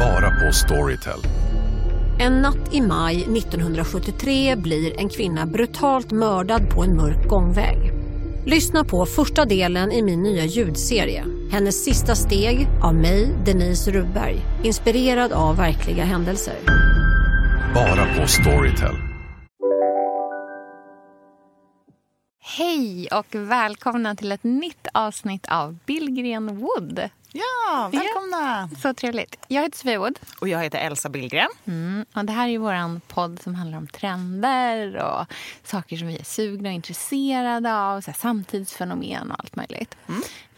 Bara på Storytel. En natt i maj 1973 blir en kvinna brutalt mördad på en mörk gångväg. Lyssna på första delen i min nya ljudserie. Hennes sista steg av mig, Denise Rubberg. Inspirerad av verkliga händelser. Bara på Storytel. Hej och välkomna till ett nytt avsnitt av Billgren Wood. Ja, välkomna! Så trevligt. Jag heter Sofia Wood. Och jag heter Elsa Billgren. Mm, och det här är vår podd som handlar om trender och saker som vi är sugna och intresserade av. Så här, samtidsfenomen och allt möjligt.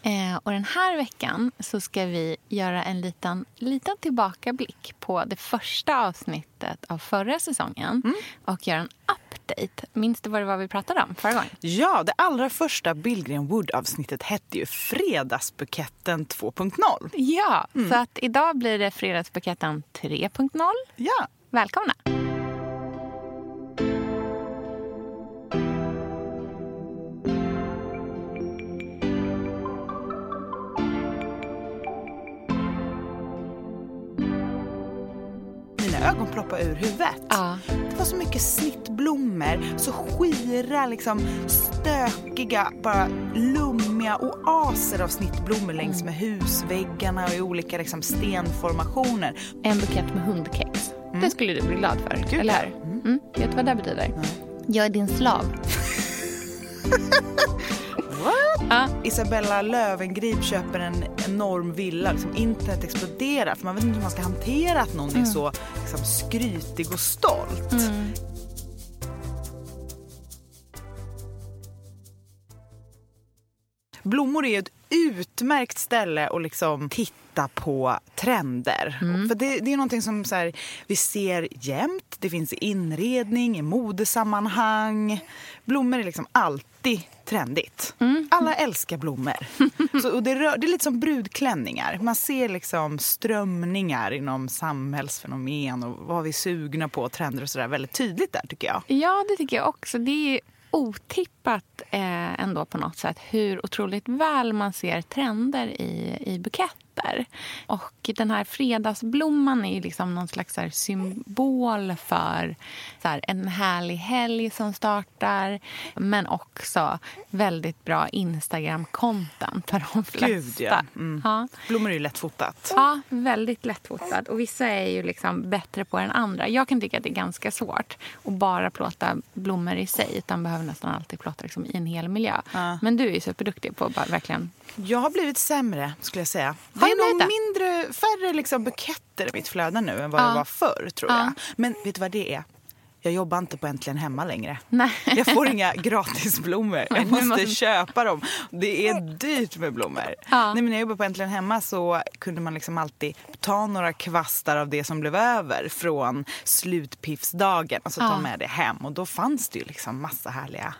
Eh, och den här veckan så ska vi göra en liten, liten tillbakablick på det första avsnittet av förra säsongen. Och göra en update. Minns du vad det var vi pratade om förra gången? Ja, det allra första Billgren Wood-avsnittet hette ju Fredagsbuketten 2.0. Ja, så att idag blir det Fredagsbuketten 3.0. Ja, Välkomna! Ögon ploppade ur huvudet. Ja. Det var så mycket snittblommor, så skira, liksom stökiga, bara lummiga oaser av snittblommor längs med husväggarna och i olika liksom, stenformationer. En bukett med hundkex. Det skulle du bli glad för, Gud, eller hur? Mm. Vet du vad det betyder? Jag är din slav. Ja. Isabella Löwengrip köper en enorm villa. Liksom internet exploderar för man vet inte hur man ska hantera att någon är så liksom, skrytig och stolt. Blommor är ett utmärkt ställe att liksom titta på trender. För det, det är någonting som så här, vi ser jämt. Det finns i inredning, i modesammanhang. Blommor är liksom alltid trendigt. Alla älskar blommor. Så, och det, rör, det är lite som brudklänningar. Man ser liksom strömningar inom samhällsfenomen och vad vi är sugna på, trender och sådär väldigt tydligt där tycker jag. Ja, det tycker jag också. Det är otippat eh, ändå på något sätt hur otroligt väl man ser trender i, i buketter. Och den här fredagsblomman är ju liksom någon slags här symbol för här, en härlig helg som startar men också väldigt bra Instagram-content för de flesta. Gud, ja. Mm. ja. Blommor är ju lättfotat. Ja, väldigt lättfotad. Och vissa är ju liksom bättre på än andra. Jag kan tycka att det är ganska svårt att bara plåta blommor i sig. Utan behöver nästan alltid plåta liksom i en hel miljö. Ja. Men du är ju superduktig på att verkligen... Jag har blivit sämre skulle jag säga. Det Har du är nog mindre, färre liksom buketter i mitt flöde nu än vad Ja. det var förr tror Ja. jag. Men vet du vad det är? Jag jobbar inte på Äntligen Hemma längre. Nej. Jag får inga gratisblommor. Jag måste, måste- köpa dem. Det är dyrt med blommor. Ja. Nej, men när jag jobbade på Äntligen Hemma så kunde man liksom alltid ta några kvastar av det som blev över från slutpiffsdagen och så ta Ja. med det hem. Och då fanns det ju liksom massa härliga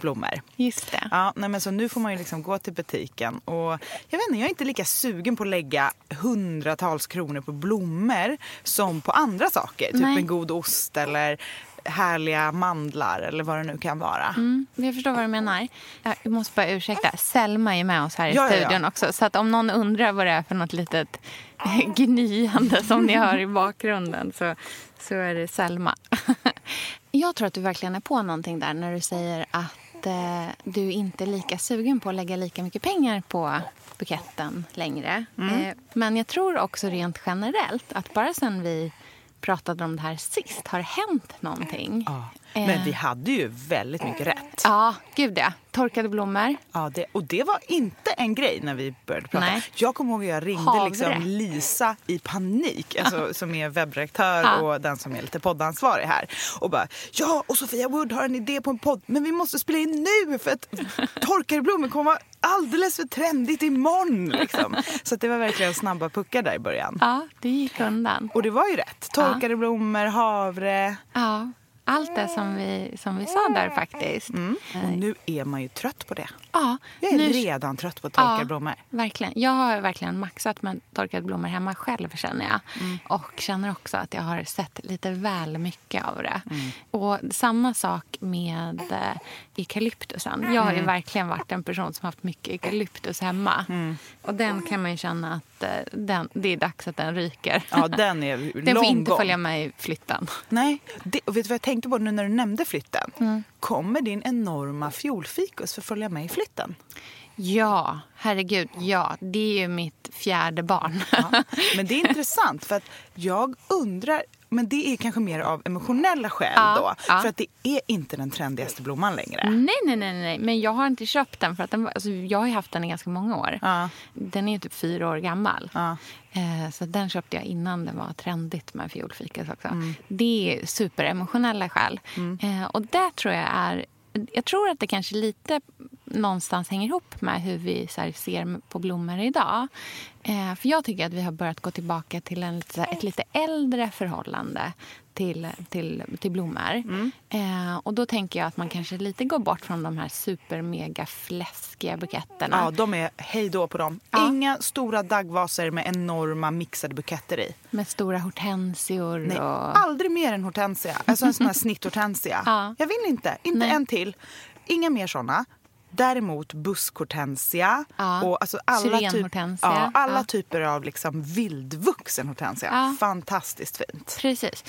blommor. Just det. Ja, nej men så nu får man ju liksom gå till butiken. Och jag vet inte, jag är inte lika sugen på att lägga hundratals kronor på blommor som på andra saker. Typ Nej. en god ost eller härliga mandlar eller vad det nu kan vara. Mm, jag förstår vad du menar. Jag måste bara ursäkta. Selma är med oss här i Ja, ja, ja. studion också. Så att om någon undrar vad det är för något litet gnyande som ni hör i bakgrunden så, så är det Selma. Jag tror att du verkligen är på någonting där när du säger att eh, du inte är lika sugen på att lägga lika mycket pengar på buketten längre. Eh, men jag tror också rent generellt att bara sen vi pratade om det här sist har det hänt någonting. Ja. Men vi hade ju väldigt mycket rätt. Ja, gud ja. Torkade blommor. Ja, det, och det var inte en grej när vi började prata. Nej. Jag kommer ihåg att jag ringde liksom Lisa i panik, alltså, som är webbredaktör Ja. och den som är lite poddansvarig här. Och bara, ja och Sofia Wood har en idé på en podd, men vi måste spela in nu för att torkade blommor kommer vara alldeles för trendigt imorgon. Liksom. Så att det var verkligen snabba puckar där i början. Ja, det gick undan. Och det var ju rätt. Torkade blommor, havre. Ja, allt det som vi, som vi sa där faktiskt. Och nu är man ju trött på det. Ja, Jag är nu- redan trött på torkade Ja, blommor. Verkligen. Jag har verkligen maxat med torkade blommor hemma själv känner jag. Mm. Och känner också att jag har sett lite väl mycket av det. Mm. Och samma sak med eh, eukalyptusen. Jag har ju Mm. verkligen varit en person som haft mycket eukalyptus hemma. Mm. Och den kan man ju känna att eh, den, det är dags att den ryker. Ja, den är Den får lång inte gång. följa med i flytten. Nej, det, och vet du vad jag tänkte på nu när du nämnde flytten? Mm. Kommer din enorma fiolfikus för följa med i flytten? Ja, herregud. Ja, det är ju mitt fjärde barn. Ja. Men det är intressant för att jag undrar, men det är kanske mer av emotionella skäl Ja, då. ja. För att det är inte den trendigaste blomman längre. Nej, nej, nej, nej. Men jag har inte köpt den. för att den, alltså, Jag har ju haft den i ganska många år. Ja. Den är ju typ fyra år gammal. Eh, så den köpte jag innan det var trendigt med fiolfikus också. Mm. Det är superemotionella skäl. Eh, och där tror jag är... Jag tror att det kanske lite någonstans hänger ihop med hur vi här, ser på blommor idag. Eh, för jag tycker att vi har börjat gå tillbaka till en, ett lite äldre förhållande till, till, till blommor. Eh, och då tänker jag att man kanske lite går bort från de här super mega fläskiga buketterna. Ja, de är hej då på dem. Ja. Inga stora daggvaser med enorma mixade buketter i. Med stora hortensior. Nej, och... aldrig mer en hortensia. Alltså en sån här snitthortensia. Ja. Jag vill inte. Inte Nej. en till. Inga mer såna. Däremot buskhortensia Ja. och alltså alla, typ, ja, alla Ja. typer av liksom vildvuxen hortensia. Fantastiskt fint. Precis.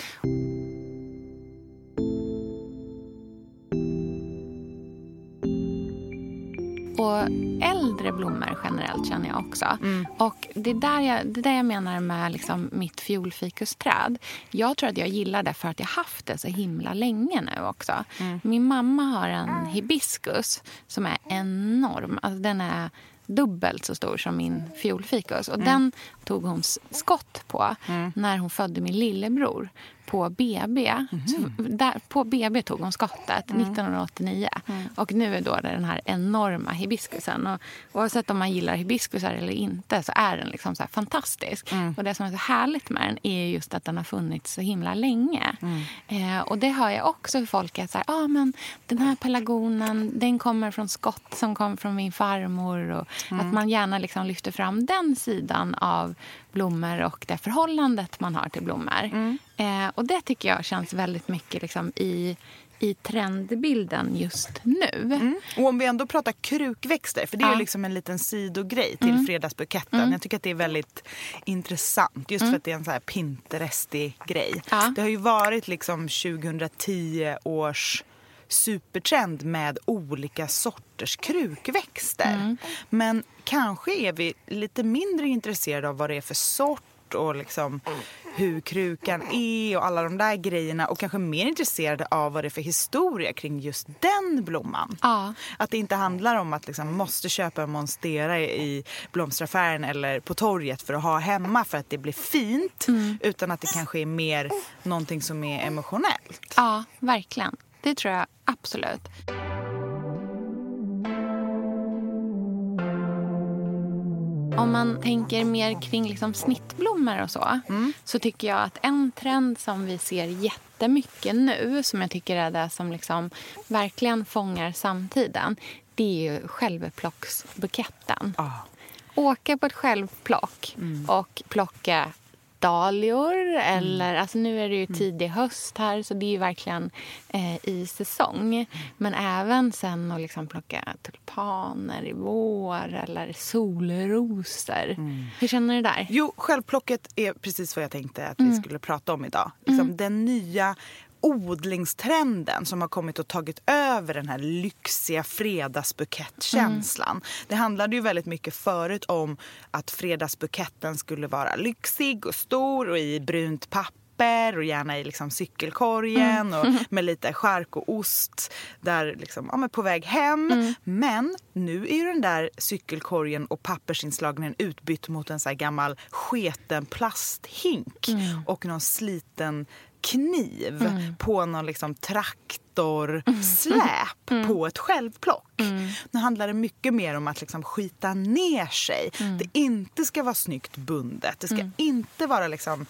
Och äldre blommor generellt känner jag också. Och det är där jag, det är där jag menar med liksom mitt fiolfikusträd. Jag tror att jag gillar det för att jag haft det så himla länge nu också. Min mamma har en hibiskus som är enorm. Alltså den är dubbelt så stor som min fiolfikus. Och Den tog hon skott på när hon födde min lillebror på BB. Så där, på BB tog hon skottet 1989. Och nu är då det den här enorma hibiskusen. Och oavsett om man gillar hibiskusar eller inte så är den liksom så fantastisk. Och Det som är så härligt med den är just att den har funnits så himla länge. Eh, och det hör jag också för folk att så här, ah, men den här pelargonen den kommer från skott som kom från min farmor. Och Att man gärna liksom lyfter fram den sidan av blommor och det förhållandet man har till blommor. Eh, och det tycker jag känns väldigt mycket liksom i, i trendbilden just nu. Och om vi ändå pratar krukväxter, för det är Ja. liksom en liten sidogrej till fredagsbuketten. Jag tycker att det är väldigt intressant just för att det är en så här Pinterestig grej. Ja. Det har ju varit liksom 2010 års supertrend med olika sorters krukväxter. Men kanske är vi lite mindre intresserade av vad det är för sort och liksom hur krukan är och alla de där grejerna och kanske mer intresserade av vad det är för historia kring just den blomman. Ja. Att det inte handlar om att liksom måste köpa en monstera i blomsteraffären eller på torget för att ha hemma för att det blir fint. Utan att det kanske är mer någonting som är emotionellt. Ja, verkligen. Det tror jag absolut. Om man tänker mer kring liksom snittblommor och så så tycker jag att en trend som vi ser jättemycket nu som jag tycker är det som liksom verkligen fångar samtiden det är ju självplocksbuketten. Ah. Åka på ett självplock och plocka dahlior. Eller, alltså nu är det ju tidig höst här, så det är ju verkligen eh, i säsong. Men även sen att liksom plocka tulpaner i vår eller solrosor. Hur känner du där? Jo, självplocket är precis vad jag tänkte att vi skulle prata om idag. Liksom Den nya odlingstrenden som har kommit och tagit över den här lyxiga fredagsbukettkänslan. Det handlade ju väldigt mycket förut om att fredagsbuketten skulle vara lyxig och stor och i brunt papper och gärna i liksom cykelkorgen och med lite chark och ost där liksom, ja, men på väg hem. Men nu är ju den där cykelkorgen och pappersinslagningen utbytt mot en så här gammal sketen plasthink och någon sliten kniv Mm. på någon liksom traktorsläp Mm. på ett självplock. Nu handlar det mycket mer om att liksom skita ner sig. Mm. Det inte ska vara snyggt bundet. Det ska inte vara liksom,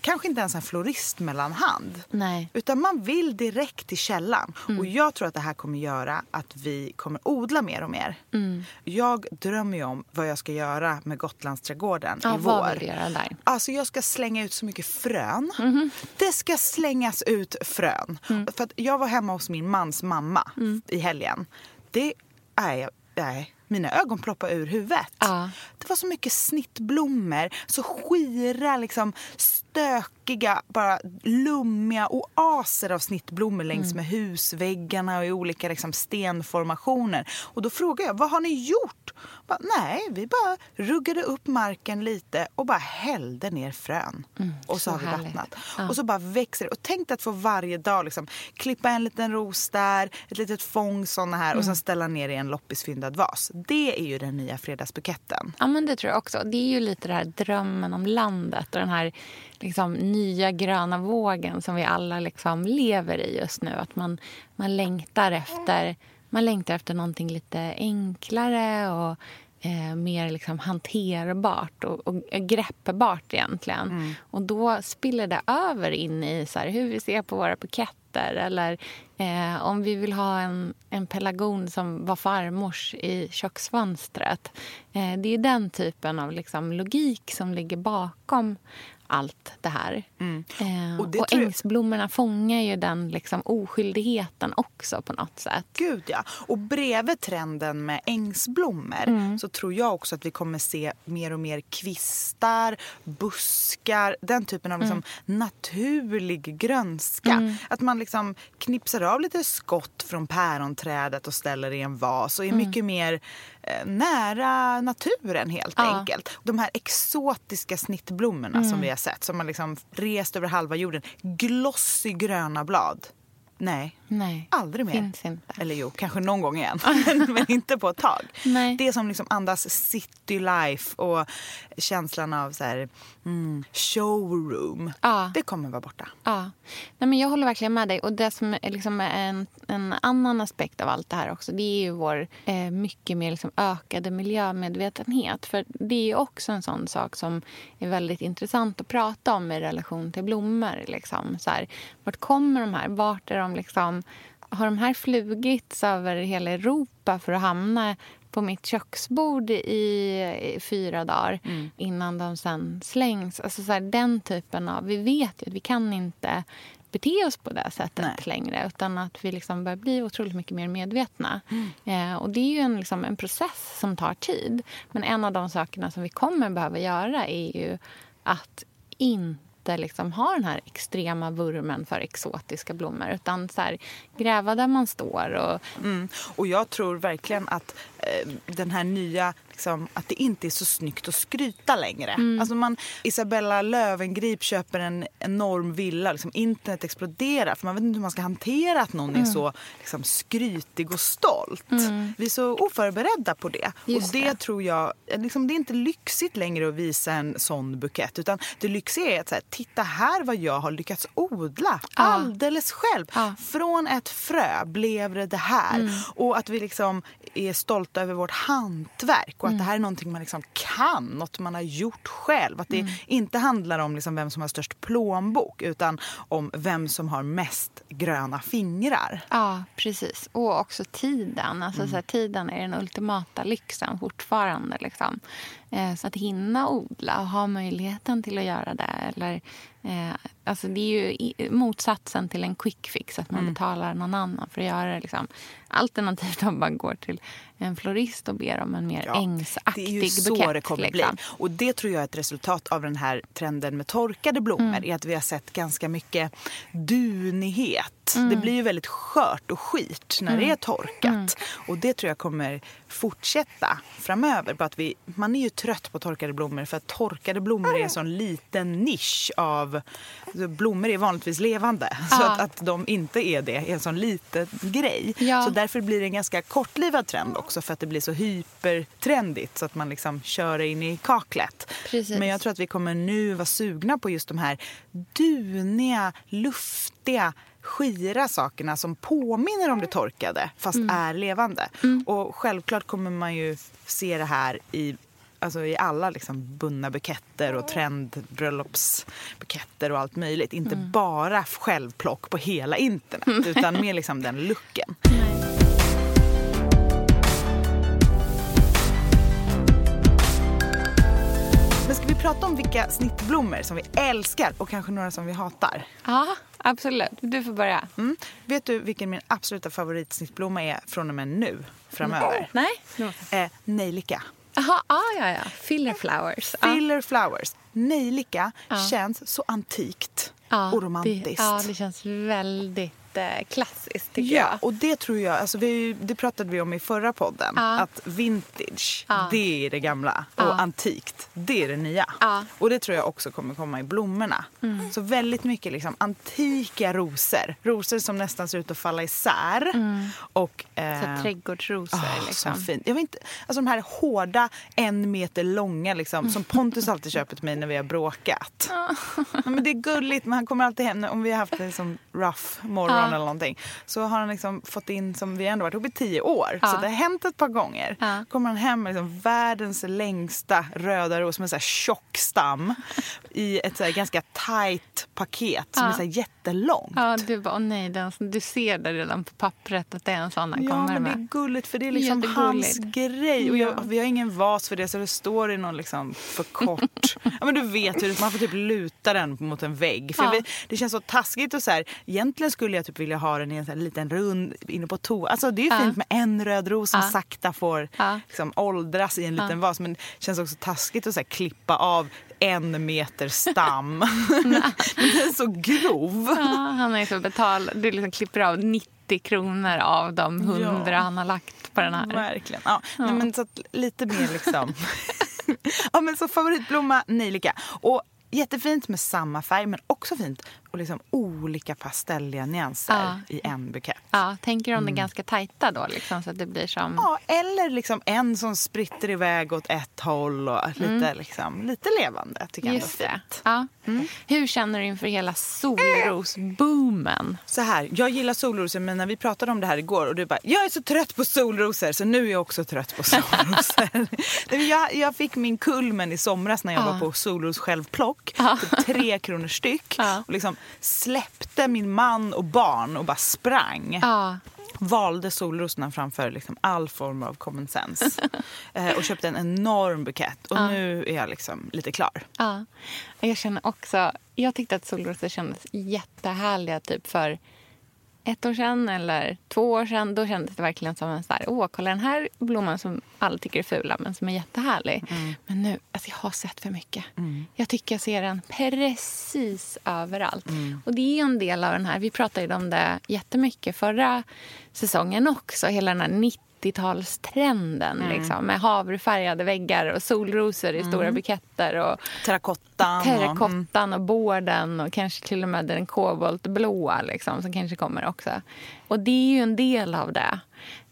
kanske inte ens en floristmellanhand. Nej. Utan man vill direkt till källan. Mm. Och jag tror att det här kommer göra att vi kommer odla mer och mer. Mm. Jag drömmer ju om vad jag ska göra med Gotlandsträdgården Ja, i vad vår. vill du göra där? Alltså jag ska slänga ut så mycket frön. Mhm. Det ska slängas ut frön. Mm. För jag var hemma hos min mans mamma i helgen. Det är nej, mina ögon ploppade ur huvudet. Ja. Det var så mycket snittblommor, så skira, liksom, stökiga, bara lummiga oaser av snittblommor längs Mm. med husväggarna och i olika liksom, stenformationer. Och då frågade jag, vad har ni gjort? Bara, Nej, vi bara ruggade upp marken lite och bara hällde ner frön. och så, Mm, så har vi vattnat. Ja. Och så bara växer det. Och tänk att få varje dag liksom, klippa en liten ros där, ett litet fång såna här och Mm. sen ställa ner i en loppisfyndad vas. Det är ju den nya fredagsbuketten. Ja, men det tror jag också. Det är ju lite det här drömmen om landet och den här liksom, nya gröna vågen som vi alla liksom lever i just nu. Att man, man, längtar efter, man längtar efter någonting lite enklare och eh, mer liksom hanterbart och, och greppbart egentligen. Och då spiller det över in i så här, hur vi ser på våra buketter eller eh, om vi vill ha en, en pelargon som var farmors i köksfönstret. Eh, det är den typen av liksom, logik som ligger bakom allt det här. Eh, Och och det jag- ängsblommorna fångar ju den liksom, oskyldigheten också på något sätt. Gud ja. Och bredvid trenden med ängsblommor Mm. så tror jag också att vi kommer se mer och mer kvistar, buskar, den typen av liksom Mm. naturlig grönska. Att man liksom knipsar av lite skott från päronträdet och ställer i en vas och är mycket mer nära naturen helt Mm. Ja. enkelt. De här exotiska snittblommorna som vi har sett som har liksom rest över halva jorden. Glossy gröna blad. Nej, Nej, aldrig mer. finns inte. Eller jo, kanske någon gång igen. men, inte på ett tag. Nej. Det som liksom andas city life och känslan av så här, mm, showroom. Ja. Det kommer vara borta. Ja, Nej, men jag håller verkligen med dig. Och Det som är liksom en, en annan aspekt av allt det här också det är ju vår eh, mycket mer liksom ökade miljömedvetenhet. För Det är ju också en sån sak som är väldigt intressant att prata om i relation till blommor. Liksom. Så här, vart kommer de här? Vart är de liksom... Har de här flugits över hela Europa för att hamna på mitt köksbord i, fyra dagar innan de sen slängs. Alltså så här, den typen av... Vi vet ju att vi kan inte bete oss på det sättet Nej. längre utan att vi liksom börjar bli otroligt mycket mer medvetna. Eh, och Det är ju en, liksom, en process som tar tid. Men en av de sakerna som vi kommer behöva göra är ju att inte liksom ha den här extrema vurmen för exotiska blommor utan så här, gräva där man står. Och, Mm. Och jag tror verkligen att eh, den här nya, liksom, att det inte är så snyggt att skryta längre. Mm. Alltså man, Isabella Lövengrip köper en enorm villa, liksom, internet exploderar för man vet inte hur man ska hantera att någon Mm. är så liksom, skrytig och stolt. Vi är så oförberedda på det. Just och det, det. tror jag, liksom, det är inte lyxigt längre att visa en sån bukett utan det lyxiga är att så här, titta här vad jag har lyckats odla alldeles själv. Ja. Från ett frö blev det det här. Mm. Och att vi liksom är stolta över vårt hantverk och att Mm. det här är någonting man liksom kan, något man har gjort själv. Att det Mm. inte handlar om liksom vem som har störst plånbok utan om vem som har mest gröna fingrar. Ja, precis. Och också tiden. Alltså, så här, tiden är den ultimata lyxen fortfarande. Liksom. Eh, så att hinna odla och ha möjligheten till att göra det. Eller, eh, alltså, det är ju motsatsen till en quick fix, att man betalar någon annan för att göra det. Liksom. Alternativt om man går till en florist och ber om en mer Ja, ängsaktig Det är ju så bukett. det kommer liksom. bli. Och det tror jag är ett resultat av den här trenden med torkade blommor. Mm. Är att vi har sett ganska mycket dunighet Det blir ju väldigt skört och skit när det är torkat. Och det tror jag kommer fortsätta framöver. Bara att vi, man är ju trött på torkade blommor för att torkade blommor är en sån liten nisch av... Alltså blommor är vanligtvis levande. Så Ja. att, att de inte är det är en sån liten grej. Ja. Så därför blir det en ganska kortlivad trend också för att det blir så hypertrendigt så att man liksom kör in i kaklet. Precis. Men jag tror att vi kommer nu vara sugna på just de här duniga, luftiga skira sakerna som påminner om det torkade fast är levande. Och självklart kommer man ju se det här i Alltså i alla liksom bundna buketter och trendbröllopsbuketter och allt möjligt. Inte bara självplock på hela internet utan mer liksom den looken. Men ska vi prata om vilka snittblommor som vi älskar och kanske några som vi hatar? Ja, absolut. Du får börja. Mm. Vet du vilken min absoluta favoritsnittblomma är från och med nu framöver? Nej? Eh, nejlika. Jaha, ah, ja, ja. Filler flowers. Ja. Filler flowers. Nejlika känns så antikt Ja, och romantiskt. Det, ja, det känns väldigt eh, klassiskt tycker Ja, jag. och det tror jag, alltså vi, det pratade vi om i förra podden, Ja. att vintage, Ja. det är det gamla och antikt, det är det nya. Mm. Och det tror jag också kommer komma i blommorna. Så väldigt mycket liksom antika rosor, rosor som nästan ser ut att falla isär. Och, Mm. Så eh, trädgårdsrosor. Ah, liksom. Så fint. Jag vet inte, alltså de här hårda, en meter långa liksom, som Pontus alltid köper till mig när vi har bråkat. Men det är gulligt, men han kommer alltid hem, om vi har haft en som rough morgon Ja. eller någonting. Så har han liksom fått in, som vi ändå varit ihop i tio år, Ja. så det har hänt ett par gånger. Ja. kommer han hem med liksom världens längsta röda ros med en tjock stam i ett så ganska tajt paket som Ja. är så jättelångt. Ja, du bara, nej, den, du ser det redan på pappret att det är en sån han Ja, kommer men det med. är gulligt för det är liksom hans grej. Och jag, Ja. vi har ingen vas för det så det står i någon liksom för kort. ja, men du vet hur man får typ luta den mot en vägg. För Ja. vi, det känns så taskigt och så här. Egentligen skulle jag typ vilja ha den i en liten rund inne på toa. Alltså det är ju Ja. fint med en röd ros som Ja. sakta får Ja. liksom, åldras i en liten vas. Men det känns också taskigt att så här, klippa av en meter stam. den är så grov. Han är så betald. Du liksom klipper av 90 kronor av de 100 Ja. han har lagt på den här. Verkligen. Ja, Nej, men så att lite mer liksom. ja, men så favoritblomma, nejlika. Och jättefint med samma färg men också fint liksom olika pastelliga nyanser Ja. i en bukett. Ja, tänker du om det är ganska tajta då? Liksom, så att det blir som... Mm. Ja, eller liksom en som spritter iväg åt ett håll och lite, liksom, lite levande. Tycker jag Just det. Ja. Mm. Hur känner du inför hela solrosboomen? Så här, jag gillar solrosor men när vi pratade om det här igår och du bara jag är så trött på solrosor så nu är jag också trött på solrosor. Jag, jag fick min kulmen i somras när jag Ja. var på solros självplock, Ja. typ tre kronor styck Ja. och liksom släppte min man och barn och bara sprang. Ja, Valde solrosorna framför liksom all form av common sense eh, och köpte en enorm bukett och nu är jag liksom lite klar. ja. Jag känner också... Jag tyckte att solrosor kändes jättehärliga typ för ett år sedan eller två år sedan. Då kändes det verkligen som en sån där, åh, kolla den här blomman som alla tycker är fula men som är jättehärlig. Men nu, alltså jag har sett för mycket. Jag tycker jag ser den precis överallt. Och det är en del av den här, vi pratade om det jättemycket förra säsongen också, hela den här 90-talstrenden liksom, med havrefärgade väggar och solrosor i stora buketter och Terrakottan. och- terrakottan och borden och kanske till och med den koboltblåa liksom, som kanske kommer också. Och det är ju en del av det.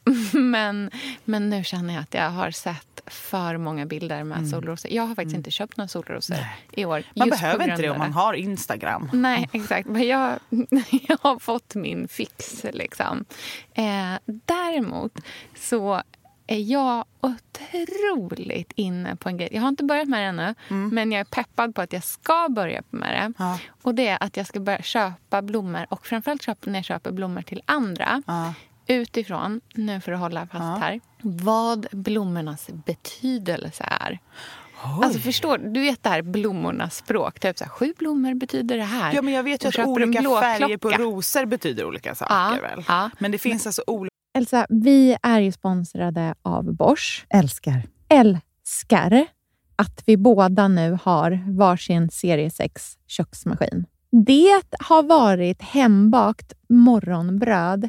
Men, men nu känner jag att jag har sett för många bilder med solrosor. Jag har faktiskt inte köpt några solrosor i år. Mm. Man behöver inte det om man har Instagram. Nej, exakt. Men jag, jag har fått min fix. Liksom. Eh, däremot så är jag otroligt inne på en grej. Jag har inte börjat med det ännu, men jag är peppad på att jag ska börja med det. Mm. Ja. Och det är att jag ska börja köpa blommor och framförallt när jag köper blommor till andra Ja. Utifrån, nu för att hålla fast här, vad blommornas betydelse är. Alltså förstår du? Vet det här blommornas språk. Typ så här, sju blommor betyder det här. Ja, men jag vet ju att olika färger på rosor betyder olika saker. Ja, väl? ja. Men det finns alltså olika... Elsa, vi är ju sponsrade av Bosch. Älskar. Älskar att vi båda nu har varsin serie 6 köksmaskin. Det har varit hembakt morgonbröd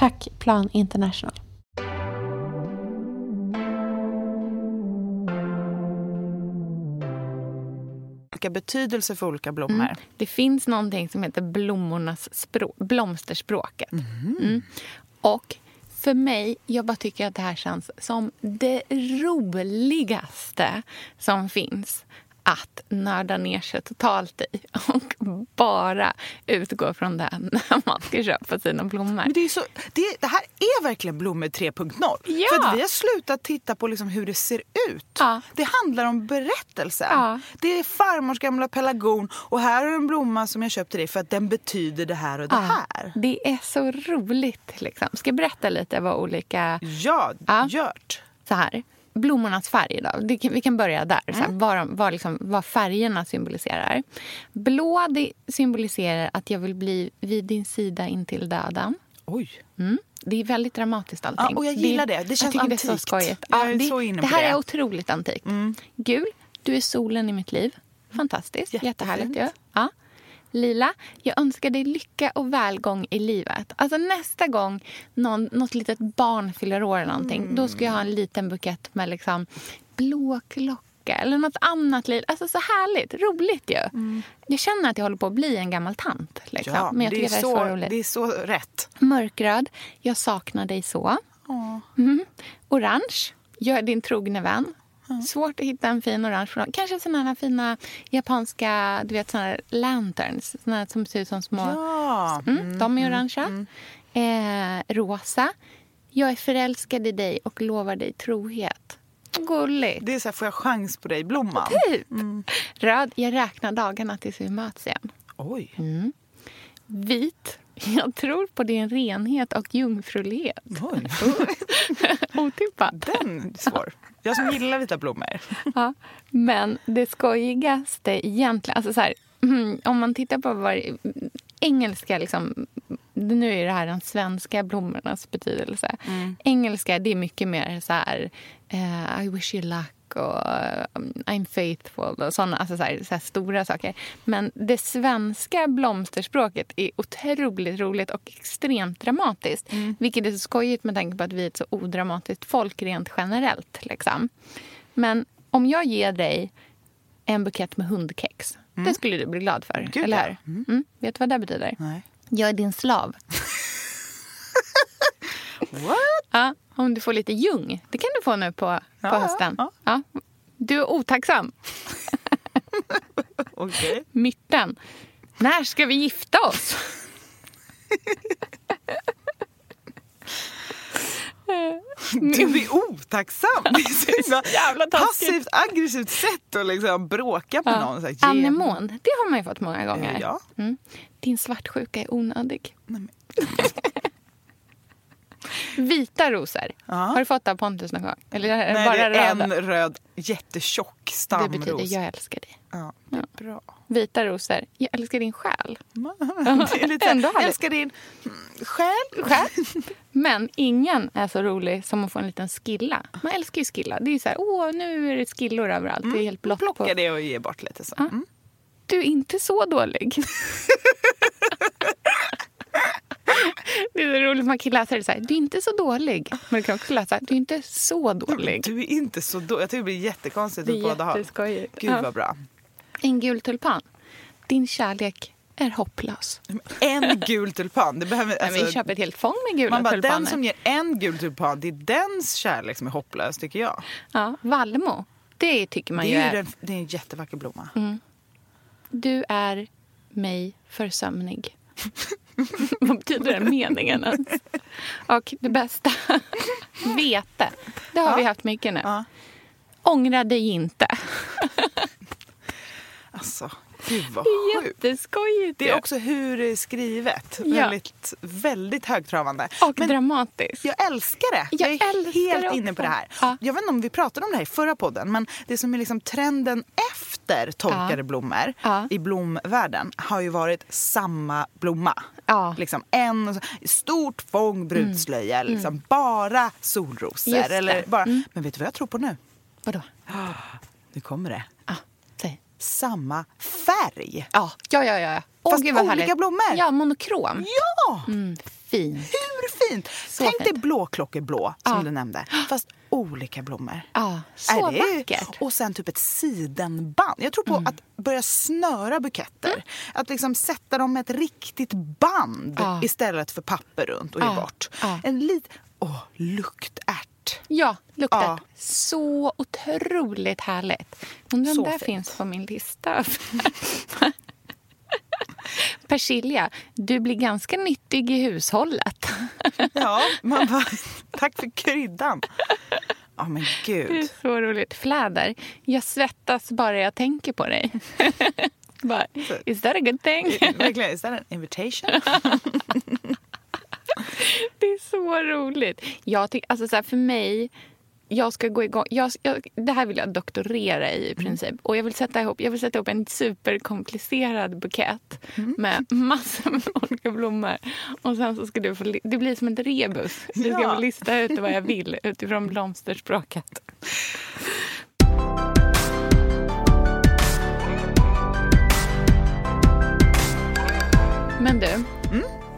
Tack Plan International. Olika betydelser för olika blommor. Mm. Det finns någonting som heter blommornas språk, blomsterspråket. Mm. Och för mig, jag bara tycker att det här känns som det roligaste som finns att nörda ner sig totalt i och bara utgå från det när man ska köpa sina blommor. Men det, är så, det, det här är verkligen blommor 3.0. Ja. För att vi har slutat titta på liksom hur det ser ut. Ja. Det handlar om berättelsen. Ja. Det är farmors gamla pelargon och här är en blomma som jag köpt till dig för att den betyder det här och det här. Det är så roligt. Liksom. Ska jag berätta lite vad olika... Ja, Ja. gjort. Så här. Blommornas färg då. Kan, vi kan börja där. Så här, vad, de- vad, liksom, vad färgerna symboliserar. Blå symboliserar att jag vill bli vid din sida intill döden. Oj. Mm. Det är väldigt dramatiskt allting. Ja, och jag gillar det. Det känns jag tycker Det är så antikt. skojigt. Ja, det, så det här det. Mm. är otroligt antikt. Gul, du är solen i mitt liv. Fantastiskt. Jättefint. Jättehärligt ju. Ja. Lila, jag önskar dig lycka och välgång i livet. Alltså nästa gång någon, något litet barn fyller år eller någonting, då ska jag ha en liten bukett med liksom blå klocka eller något annat. li- Alltså så härligt, roligt ju. Jag känner att jag håller på att bli en gammal tant. Liksom. Ja, Men jag det, tycker är det är så, så, roligt. det är så rätt. Mörkröd, jag saknar dig så. Mm. Orange, jag är din trogne vän. Svårt att hitta en fin orange. från- Kanske såna här fina japanska du vet, såna här lanterns. Såna här som ser ut som små... Ja. Mm, de är orangea. Eh, rosa. Jag är förälskad i dig och lovar dig trohet. Gulligt. Det är så här, får jag chans på dig, blomman? Typ. Röd. Jag räknar dagarna tills vi möts igen. Oj. Vit. Jag tror på din renhet och jungfrulighet. Oj. Otippat. Den är svår. Jag som gillar vita blommor. Ja, men det skojigaste egentligen... Alltså så här, mm, om man tittar på vad engelska... Liksom, nu är det här den svenska blommornas betydelse. Engelska det är mycket mer så här... eh, I wish you luck och um, I'm faithful och såna alltså så här, så här stora saker. Men det svenska blomsterspråket är otroligt roligt och extremt dramatiskt. Vilket är så skojigt med tanke på att vi är ett så odramatiskt folk rent generellt. Liksom. Men om jag ger dig en bukett med hundkex, det skulle du bli glad för. Gud, eller ja. hur? Mm. Vet du vad det betyder? Nej. Jag är din slav. What? Ja, om du får lite ljung. Det kan du få nu på, på Ja, hösten. ja. Ja. Du är otacksam. Okej. Myrten. När ska vi gifta oss? Du är otacksam. Det är så passivt aggressivt sätt att liksom bråka med någon. Så här, ge- Anemon, det har man ju fått många gånger. Ja. Mm. Din svartsjuka är onödig. Nej, Vita rosor. Ja. Har du fått det av Pontus någon gång? Eller det Nej, bara det är röda? en röd jättetjock Det stamros. betyder jag älskar dig. Ja, det är bra. Vita rosor. Jag älskar din själ. Det är lite jag älskar din mm, själ. Själ. Men ingen är så rolig som att få en liten skilla. Man älskar ju skilla. Det är ju så här, åh nu är det skillor överallt. Det är helt blått på. Plocka det och ge bort lite så. Mm. Du är inte så dålig. Det är roligt, man kan läsa det så här, du är inte så dålig. Men du kan också läsa, du är inte så dålig. Du är inte så dålig. Jag tycker det blir jättekonstigt Det åt är båda håll. jätteskojigt. Gud Ja. vad bra. En gul tulpan. Din kärlek är hopplös. En gul tulpan. Det behöver, Men vi alltså, köper ett helt fång med gula man bara, tulpaner. den som ger en gul tulpan, det är dens kärlek som är hopplös tycker jag. ja, Vallmo. Det tycker man Det ju är, ju är... den, det är en jättevacker blomma. Du är mig för sömnig. Vad betyder den meningen ens? Och det bästa, vete. Det har Ja. vi haft mycket nu. Ja. Ångra dig inte. Alltså, gud vad Det är sjukt. jätteskojigt Det är också hur det är skrivet. Ja. Väldigt, väldigt högtravande. Och Men dramatiskt. jag älskar det. Jag Jag, är älskar helt det inne på det här. Ja. Jag vet inte om vi pratade om det här i förra podden, men det som är liksom trenden efter torkade Ja. blommor i blomvärlden har ju varit samma blomma. Mm. Liksom en stort fång brudslöja, liksom bara solrosor. Mm. Eller bara, Men vet du vad jag tror på nu? Vadå? Nu kommer det. Samma färg. Ja, ja, ja. ja. Åh, Fast gud olika härligt. blommor. Ja, monokrom. Ja! Mm, fin. Hur fint? Så Tänk dig fint. blåklockerblå som Ja. du nämnde. Fast olika blommor. Ja, så Är det- vackert. Och sen typ ett sidenband. Jag tror på Mm. att börja snöra buketter. Att liksom sätta dem med ett riktigt band Ja. istället för papper runt och ge bort. En lit... Åh, luktärt. Ja, luktar Ja. så otroligt härligt. Undrar om det finns på min lista. Persilja, du blir ganska nyttig i hushållet. Ja, man bara, tack för kryddan. Ja, men Det är gud. så roligt. Fläder, jag svettas bara jag tänker på dig. bara, is that a good thing? Verkligen, is that an invitation? Det är så roligt. Jag tyck, alltså så här, för mig, jag ska gå igång. Jag, jag, det här vill jag doktorera i i princip. Och jag vill sätta ihop, jag vill sätta ihop en superkomplicerad bukett med massor med olika blommor. Och sen så ska du få, det blir som ett rebus. Du ska Ja. få lista ut vad jag vill utifrån blomsterspråket. Men du,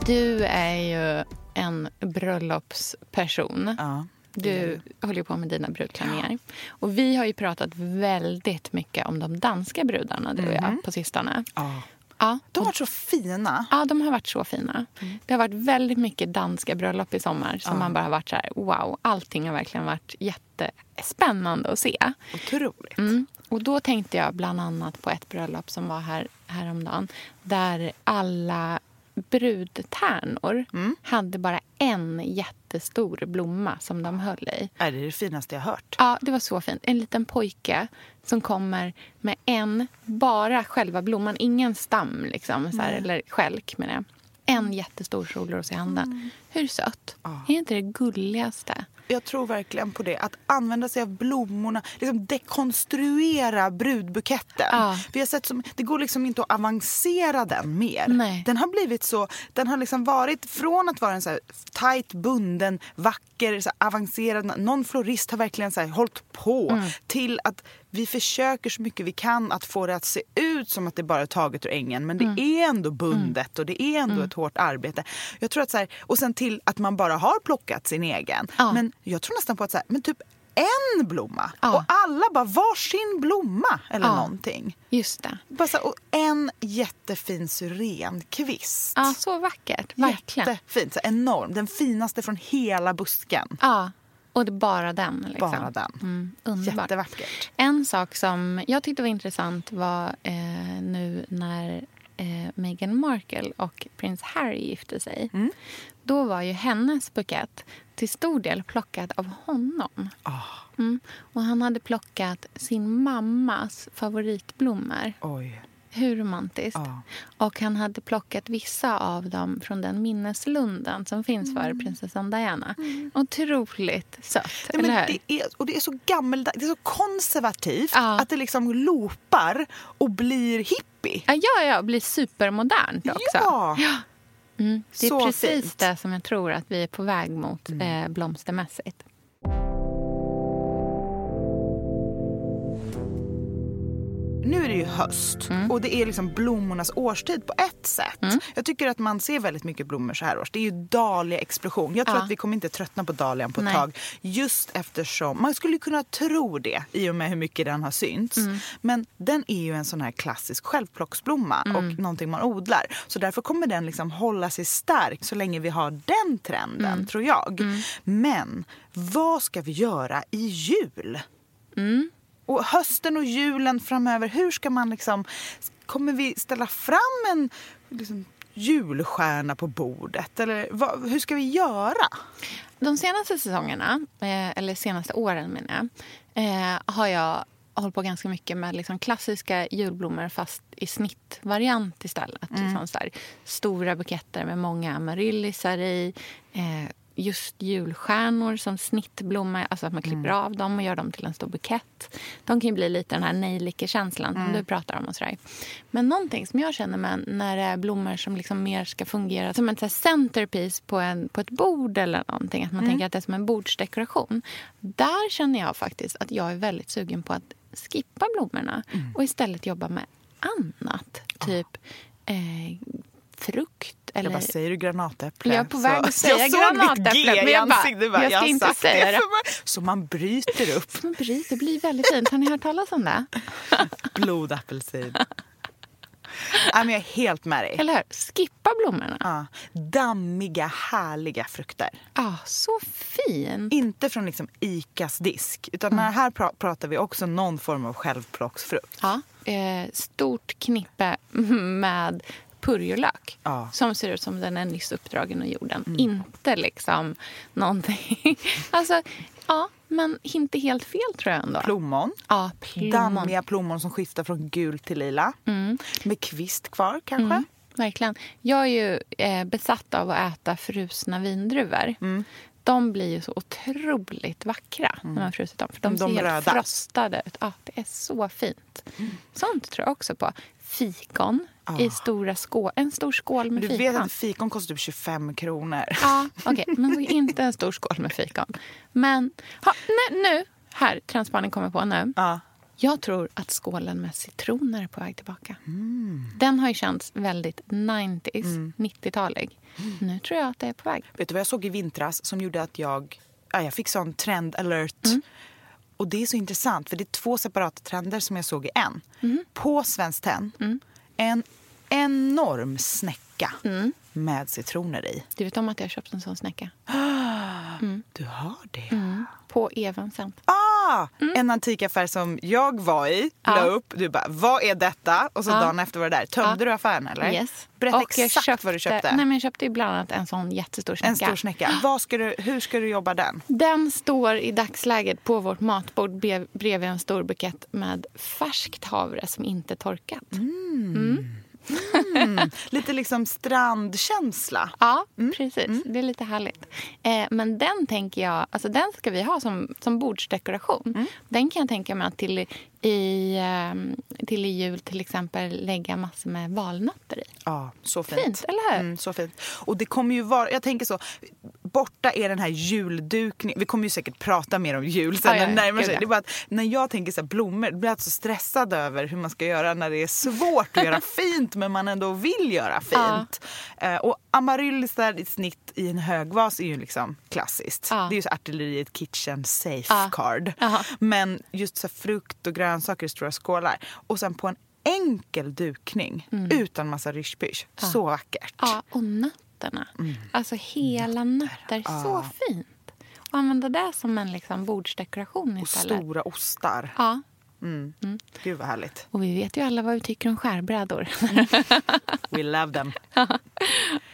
du är ju en bröllopsperson. Ja. Du håller ju på med dina brudklänningar. Och vi har ju pratat väldigt mycket om de danska brudarna, du och jag, på sistone. Ja. Ja, De har varit så fina. Ja, de har varit så fina. Det har varit väldigt mycket danska bröllop i sommar som man bara har varit så här, wow, allting har verkligen varit jättespännande att se. Otroligt. Mm. Och då tänkte jag bland annat på ett bröllop som var här häromdagen där alla brudtärnor hade bara en jättestor blomma som de höll i. Är det det finaste jag hört? Ja, det var så fint. En liten pojke som kommer med en, bara själva blomman, ingen stam liksom, så här, eller skälk med det. En jättestor solros i handen. Hur sött? Är inte det gulligaste? Jag tror verkligen på det. Att använda sig av blommorna, liksom dekonstruera brudbuketten. Ja. Vi har sett som, det går liksom inte att avancera den mer. Nej. Den har blivit så, den har liksom varit från att vara en så här tajt bunden, vacker, så avancerad, någon florist har verkligen så här hållit på Mm. till att vi försöker så mycket vi kan att få det att se ut som att det bara är taget ur ängen men det Mm. är ändå bundet och det är ändå ett hårt arbete. Jag tror att så här, och sen till att man bara har plockat sin egen. Ja. Men jag tror nästan på att så här, men typ en blomma Ja. och alla bara varsin blomma eller Ja. någonting. Just det. Bara så och en jättefin syrenkvist. Ja, så vackert. Verkligen. Jättefint, så enorm. Den finaste från hela busken. Ja, och det är bara den. Liksom. Bara den. Mm, underbart. Jättevackert. En sak som jag tyckte var intressant var eh, nu när eh, Meghan Markle och prins Harry gifte sig. Mm. Då var ju hennes bukett till stor del plockad av honom. Ah. Mm. Och han hade plockat sin mammas favoritblommor. Oj. Hur romantiskt. Ja. Och han hade plockat vissa av dem från den minneslunden som finns för prinsessan Diana. Otroligt sött, Nej, eller hur? det är, och det är så gammeldags, det är så konservativt Ja. att det liksom loopar och blir hippie. Ja, ja, ja, blir supermodernt också. Ja! Mm. Det är Så precis fint. Mm. det som jag tror att vi är på väg mot eh, blomstermässigt. Nu är det ju höst Mm. och det är liksom blommornas årstid på ett sätt. Jag tycker att man ser väldigt mycket blommor så här års. Det är ju dahlia-explosion. Jag tror Ja. att vi kommer inte tröttna på dahlian på ett Nej. tag. Just eftersom, man skulle kunna tro det i och med hur mycket den har synts. Mm. Men den är ju en sån här klassisk självplocksblomma Mm. och någonting man odlar. Så därför kommer den liksom hålla sig stark så länge vi har den trenden, Mm. tror jag. Men vad ska vi göra i jul? Och hösten och julen framöver, hur ska man liksom... Kommer vi ställa fram en liksom, julstjärna på bordet? Eller vad, hur ska vi göra? De senaste säsongerna, eh, eller senaste åren menar jag, eh, har jag hållit på ganska mycket med liksom klassiska julblommor fast i snittvariant istället. Liksom så här, stora buketter med många amaryllisar i. Eh, just julstjärnor som snittblomma, alltså att man klipper av dem och gör dem till en stor bukett. De kan ju bli lite den här nejlikekänslan som du pratar om. och sådär. Men någonting som jag känner med när det är blommor som liksom mer ska fungera som en så centerpiece på, en, på ett bord eller någonting, att man tänker att det är som en bordsdekoration. Där känner jag faktiskt att jag är väldigt sugen på att skippa blommorna och istället jobba med annat. Typ eh, frukt eller Jag bara, säger du granatäpple? Jag är på väg att säga jag granatäpple, men jag bara, jag ska har inte säga det. Så man bryter upp Men bry- det blir väldigt fint. Har ni hört talas om det? blodapelsin. Nej, men jag är helt med dig. Eller hur? Skippa blommorna. Ja. Dammiga, härliga frukter. Ah, så fin. Inte från liksom Icas disk. Utan Mm. här pra- pratar vi också någon form av självplocksfrukt. Ja, eh, stort knippe med purjolök Ja. som ser ut som den är nyss uppdragen ur jorden. Inte liksom någonting... alltså, ja, men inte helt fel tror jag ändå. Plommon. Ja, plommon. Dammiga plommon som skiftar från gul till lila. Med kvist kvar kanske. Mm, verkligen. Jag är ju eh, besatt av att äta frusna vindruvor. Mm. De blir ju så otroligt vackra när man frusit dem. För de, De ser röda. Mm. frostade ut. Ja, det är så fint. Sånt tror jag också på. Fikon i stora skål, en stor skål med Ah. Du fikon. vet att fikon kostar typ 25 kronor. Ja, okej. men inte en stor skål med fikon. Men ha, nu, nu, här, Transspaning kommer på nu. Ja. Jag tror att skålen med citroner är på väg tillbaka. Mm. Den har ju känts väldigt 90s, 90-talig. Nu tror jag att det är på väg. Vet du vad jag såg i vintras som gjorde att jag, ja, jag fick sån trend alert. Mm. Och det är så intressant för det är två separata trender som jag såg i en. Mm. På Svenskt Tenn, en enorm snäcka med citroner i. Du vet om att jag har köpt en sån snäcka? Du har det? Mm. På Evanscent. Ah, En antikaffär som jag var i, la Ja. upp. Du bara, vad är detta? Och så Ja. dagen efter var det där. Tömde Ja. du affären eller? Yes. Berätta Och jag exakt vad du köpte. Nej, men jag köpte ju bland annat en sån jättestor snäcka. en stor snäcka. Vad ska du, hur ska du jobba den? Den står i dagsläget på vårt matbord bredvid en stor bukett med färskt havre som inte är torkat. Lite liksom strandkänsla. Ja, precis. Det är lite härligt. Eh, men den tänker jag, alltså den ska vi ha som, som bordsdekoration. Den kan jag tänka mig att till i, eh, till jul till exempel lägga massor med valnötter i. Ja, så fint. Fint, eller hur? Mm, så fint. Och det kommer ju vara, jag tänker så, borta är den här juldukningen. Vi kommer ju säkert prata mer om jul sen Ja, ja, när det närmar sig. ja. Det är bara att när jag tänker så här, blommor, blir jag så stressad över hur man ska göra när det är svårt att göra fint men man ändå vill göra fint. Eh, och amaryllisar i snitt i en högvas är ju liksom klassiskt. Ja. Det är ju så artilleriet kitchen safeguard. Ja. Men just så frukt och grönsaker i stora skålar. Och sen på en enkel dukning utan massa ryschpysch. Så vackert. Ja, och nötterna. Alltså hela nötter. Så fint. Och använda det som en liksom bordsdekoration Och istället. stora ostar. Ja. Gud vad härligt. Och vi vet ju alla vad vi tycker om skärbrädor. We love them.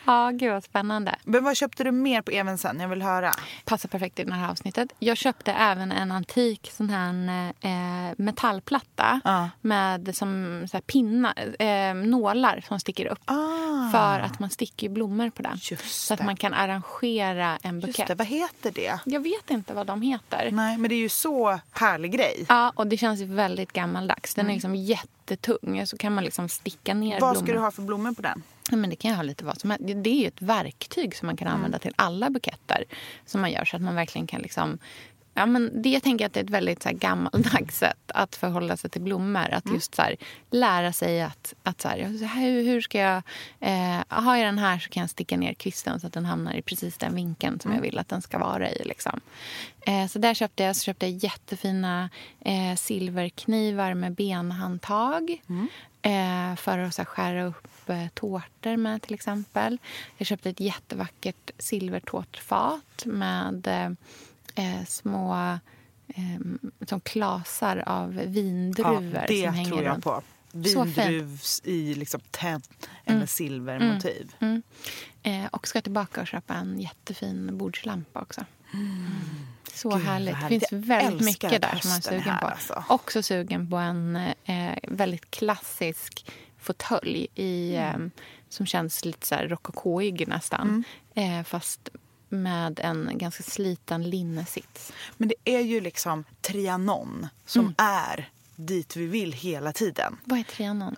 ja, gud vad spännande. Men vad köpte du mer på Evensen? Jag vill höra. Passar perfekt i det här avsnittet. Jag köpte även en antik sån här eh, metallplatta Ja. med som så här pinnar, eh, nålar som sticker upp. Ah, För att man sticker blommor på den. Just så att det. man kan arrangera en Just bukett. det, vad heter det? Jag vet inte vad de heter. Nej, men det är ju så härlig grej. Ja, och det känns väldigt gammaldags. Den är liksom jättetung. Så kan man liksom sticka ner Mm. Vad ska blommor. du ha för blommor på den? Ja, men det kan jag ha lite vad som helst. Det- är ju ett verktyg som man kan använda till alla buketter som man gör. Så att man verkligen kan liksom... Ja, men det, jag tänker att det är ett väldigt så här, gammaldags sätt att förhålla sig till blommor. Att just så här, lära sig att, att så här, hur, hur ska jag... Eh, har jag den här så kan jag sticka ner kvisten så att den hamnar i precis den vinkeln som jag vill att den ska vara i. Liksom. Eh, så där köpte jag, så köpte jag jättefina eh, silverknivar med benhandtag. Eh, för att så skära upp eh, tårtor med till exempel. Jag köpte ett jättevackert silvertårtfat med eh, eh, små eh, som klasar av vindruvor Ja, det som hänger tror jag runt. på. Vindruvs i liksom tenn eller silvermotiv. Mm. Eh, och ska tillbaka och köpa en jättefin bordslampa också. Så Gud, härligt. Det finns väldigt mycket där som man är sugen här, på. alltså. Också sugen på en eh, väldigt klassisk fåtölj i, Mm. eh, som känns lite så här rokokoig nästan. Mm. Eh, fast med en ganska sliten linnesits. Men det är ju liksom Trianon som Mm. är dit vi vill hela tiden. Vad är Trianon?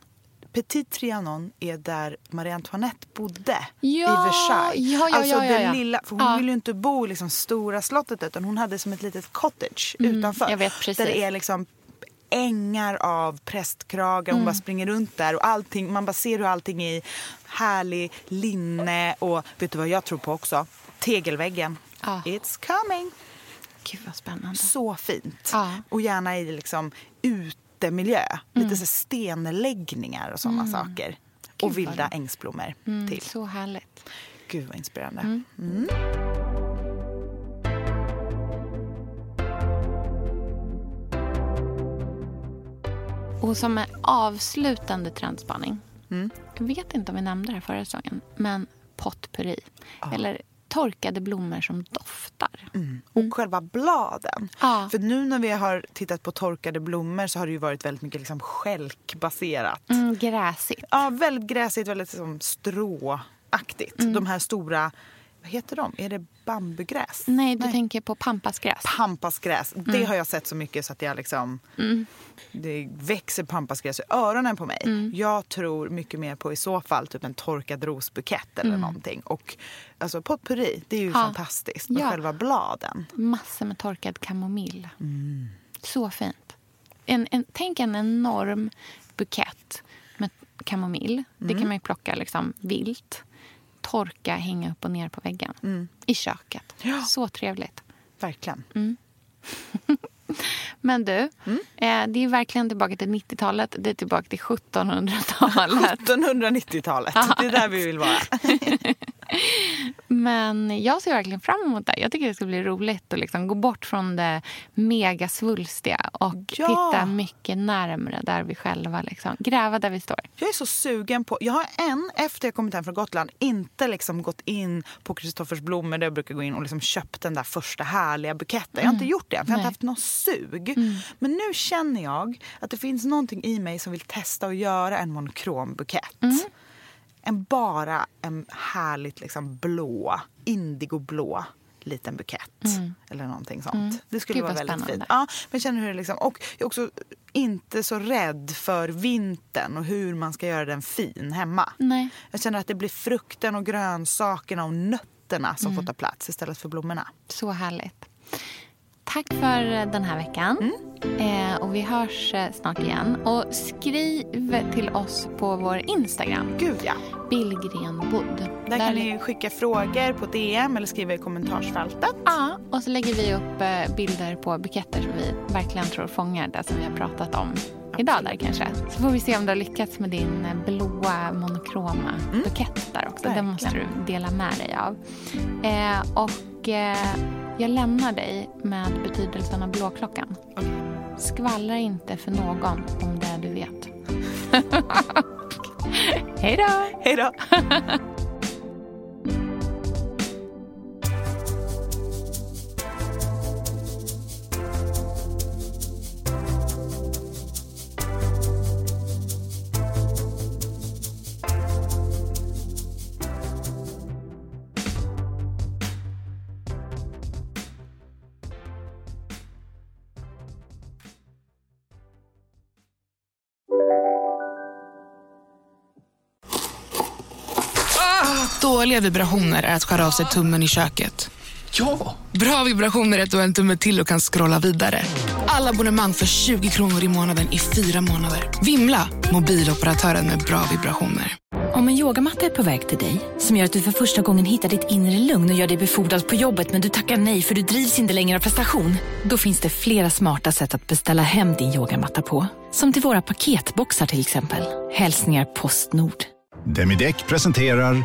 Petit Trianon är där Marie Antoinette bodde i Ja, Versailles. ja, ja, alltså ja, ja, ja. lilla, för hon Ja. ville ju inte bo i liksom stora slottet utan hon hade som ett litet cottage utanför. Mm, jag vet precis. Där det är liksom ängar av prästkragar. Mm. Hon bara springer runt där och allting, man bara ser hur allting är i härlig linne och vet du vad jag tror på också? Tegelväggen. Ja. It's coming. Gud vad spännande. Så fint. Ja. Och gärna i liksom utemiljö. Lite så stenläggningar och sådana saker. och vad vilda roligt. ängsblommor Mm, till. så härligt. Gud vad inspirerande. Mm. Och som en avslutande trendspaning. Mm. Jag vet inte om vi nämnde det här förra säsongen. Men potpurri. Eller torkade blommor som doftar. Och själva bladen. Ja. För nu när vi har tittat på torkade blommor så har det ju varit väldigt mycket liksom skälkbaserat. Mm, gräsigt. Ja, väldigt gräsigt, väldigt liksom stråaktigt. Mm. De här stora, vad heter de? Är det bambugräs? Nej, du tänker på pampasgräs. Pampasgräs. Mm. Det har jag sett så mycket så att jag liksom... Det växer pampasgräs i öronen på mig. Mm. Jag tror mycket mer på i så fall typ en torkad rosbukett eller någonting. Och alltså potpurri, det är ju Mm. Ja. fantastiskt. med Ja. själva bladen. Massor med torkad kamomill. Mm. Så fint. En, en, tänk en enorm bukett med kamomill. Det Mm. kan man ju plocka liksom vilt. Torka, hänga upp och ner på väggen. I köket. Mm. Ja. Så trevligt. Verkligen. Men du, Mm. eh, det är verkligen tillbaka till 90-talet. Det är tillbaka till 1700-talet. 1790-talet, det är där vi vill vara. Men jag ser verkligen fram emot det. Jag tycker det ska bli roligt att liksom gå bort från det megasvulstiga och Ja. titta mycket närmre där vi själva liksom, gräva där vi står. Jag är så sugen på... Jag har än, efter jag kommit hem från Gotland, inte liksom gått in på Kristoffers blommor där jag brukar gå in och liksom köpt den där första härliga buketten. Jag har inte gjort det än, för jag har inte haft något sug. Men nu känner jag att det finns någonting i mig som vill testa att göra en monokrombukett. En bara en härligt liksom blå, indigoblå liten bukett. Eller någonting sånt. Det skulle Gud, vara väldigt spännande. fint. Ja, men känner hur det liksom, och jag är också inte så rädd för vintern och hur man ska göra den fin hemma. Nej. Jag känner att det blir frukten och grönsakerna och nötterna som får ta plats istället för blommorna. Så härligt. Tack för den här veckan. Eh, och vi hörs eh, snart igen. Och skriv till oss på vår Instagram, Gud ja. Billgrenbodd. Där kan ni skicka frågor på DM eller skriva i kommentarsfältet. Ja, och så lägger vi upp eh, bilder på buketter som vi verkligen tror fångar det som vi har pratat om idag där kanske. Så får vi se om du har lyckats med din eh, blåa monokroma bukett där också. Den Verkligen. måste du dela med dig av. Eh, och eh, jag lämnar dig med betydelsen av blåklockan. Skvallra inte för någon om det du vet. Hej då! Hej då! Dåliga vibrationer är att skära av sig tummen i köket. Ja! Bra vibrationer är att du har en tumme till och kan scrolla vidare. Alla abonnemang för 20 kronor i månaden i fyra månader. Vimla! Mobiloperatören med bra vibrationer. Om en yogamatta är på väg till dig, som gör att du för första gången hittar ditt inre lugn och gör dig befordrad på jobbet men du tackar nej för du drivs inte längre av prestation. Då finns det flera smarta sätt att beställa hem din yogamatta på. Som till våra paketboxar till exempel. Hälsningar Postnord. Demideck presenterar